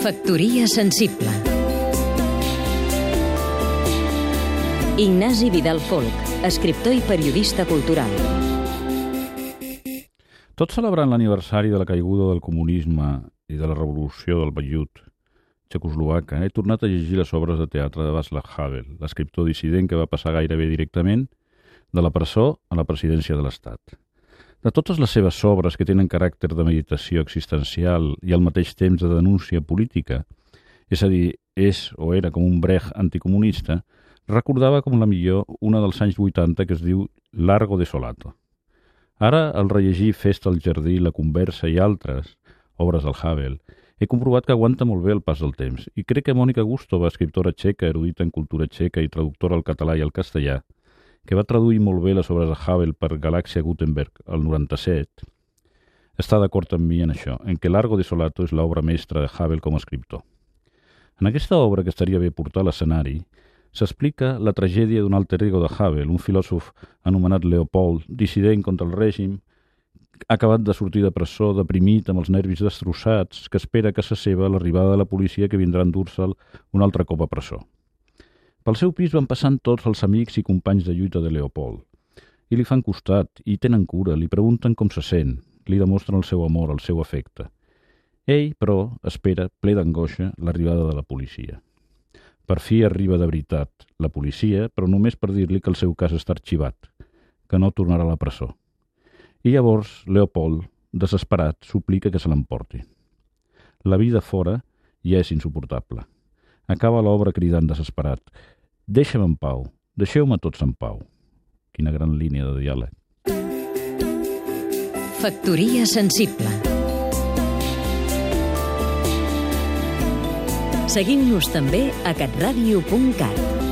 Factoria sensible Ignasi Vidal Folk, escriptor i periodista cultural. Tot celebrant l'aniversari de la caiguda del comunisme i de la revolució del vellut txecoslovaca, he tornat a llegir les obres de teatre de Václav Havel, l'escriptor dissident que va passar gairebé directament de la presó a la presidència de l'Estat. De totes les seves obres que tenen caràcter de meditació existencial i al mateix temps de denúncia política, és a dir, és o era com un breg anticomunista, recordava com la millor una dels anys 80 que es diu Largo de Solato. Ara, al rellegir Festa al jardí, La conversa i altres obres del Havel, he comprovat que aguanta molt bé el pas del temps i crec que Mònica Gustova, escriptora txeca, erudita en cultura txeca i traductora al català i al castellà, que va traduir molt bé les obres de Havel per Galàxia Gutenberg el 97, està d'acord amb mi en això, en que Largo de Solato és l'obra mestra de Havel com a escriptor. En aquesta obra, que estaria bé portar a l'escenari, s'explica la tragèdia d'un alter ego de Havel, un filòsof anomenat Leopold, dissident contra el règim, acabat de sortir de presó, deprimit, amb els nervis destrossats, que espera que s'asseba l'arribada de la policia que vindrà a endur-se'l un altre cop a presó. Pel seu pis van passant tots els amics i companys de lluita de Leopold. I li fan costat, i tenen cura, li pregunten com se sent, li demostren el seu amor, el seu afecte. Ell, però, espera, ple d'angoixa, l'arribada de la policia. Per fi arriba de veritat la policia, però només per dir-li que el seu cas està arxivat, que no tornarà a la presó. I llavors Leopold, desesperat, suplica que se l'emporti. La vida fora ja és insuportable. Acaba l'obra cridant desesperat. Deixa'm en pau, deixeu-me tots en pau. Quina gran línia de diàleg. Factoria sensible Seguim-nos també a catradio.cat